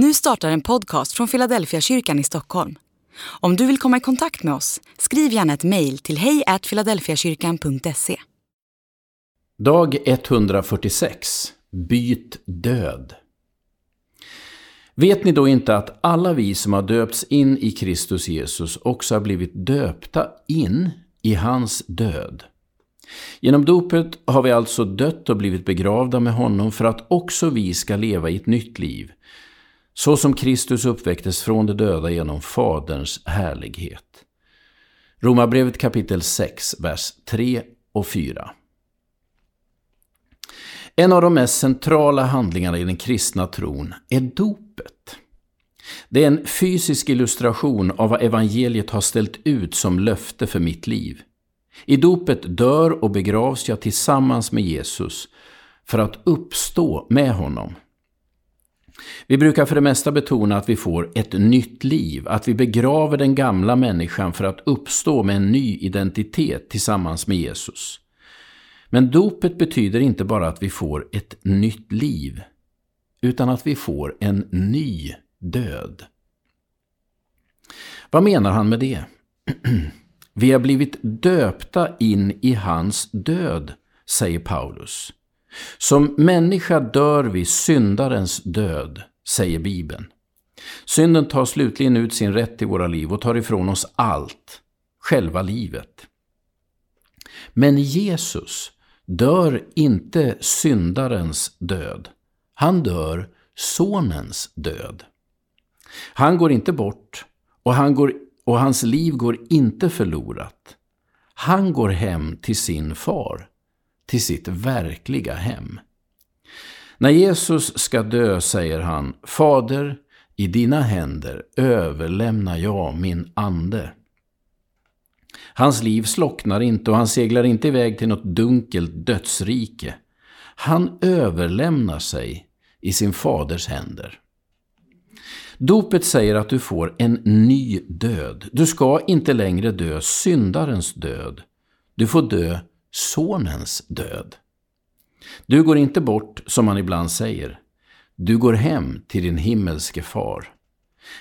Nu startar en podcast från Philadelphia kyrkan i Stockholm. Om du vill komma i kontakt med oss, skriv gärna ett mejl till hejfiladelfiakyrkan.se. Dag 146. Byt död. Vet ni då inte att alla vi som har döpts in i Kristus Jesus också har blivit döpta in i hans död? Genom dopet har vi alltså dött och blivit begravda med honom för att också vi ska leva i ett nytt liv, så som Kristus uppväcktes från de döda genom Faderns härlighet. Romarbrevet kapitel 6, vers 3 och 4. En av de mest centrala handlingarna i den kristna tron är dopet. Det är en fysisk illustration av vad evangeliet har ställt ut som löfte för mitt liv. I dopet dör och begravs jag tillsammans med Jesus för att uppstå med honom. Vi brukar för det mesta betona att vi får ett nytt liv, att vi begraver den gamla människan för att uppstå med en ny identitet tillsammans med Jesus. Men dopet betyder inte bara att vi får ett nytt liv, utan att vi får en ny död. Vad menar han med det? Vi har blivit döpta in i hans död, säger Paulus. Som människa dör vi syndarens död, säger Bibeln. Synden tar slutligen ut sin rätt i våra liv och tar ifrån oss allt, själva livet. Men Jesus dör inte syndarens död. Han dör sonens död. Han går inte bort och, han går, och hans liv går inte förlorat. Han går hem till sin far till sitt verkliga hem. När Jesus ska dö säger han, Fader, i dina händer överlämnar jag min ande. Hans liv slocknar inte och han seglar inte iväg till något dunkelt dödsrike. Han överlämnar sig i sin faders händer. Dopet säger att du får en ny död. Du ska inte längre dö syndarens död. Du får dö sonens död. Du går inte bort, som man ibland säger. Du går hem till din himmelske far.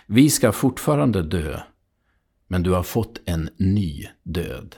Vi ska fortfarande dö, men du har fått en ny död.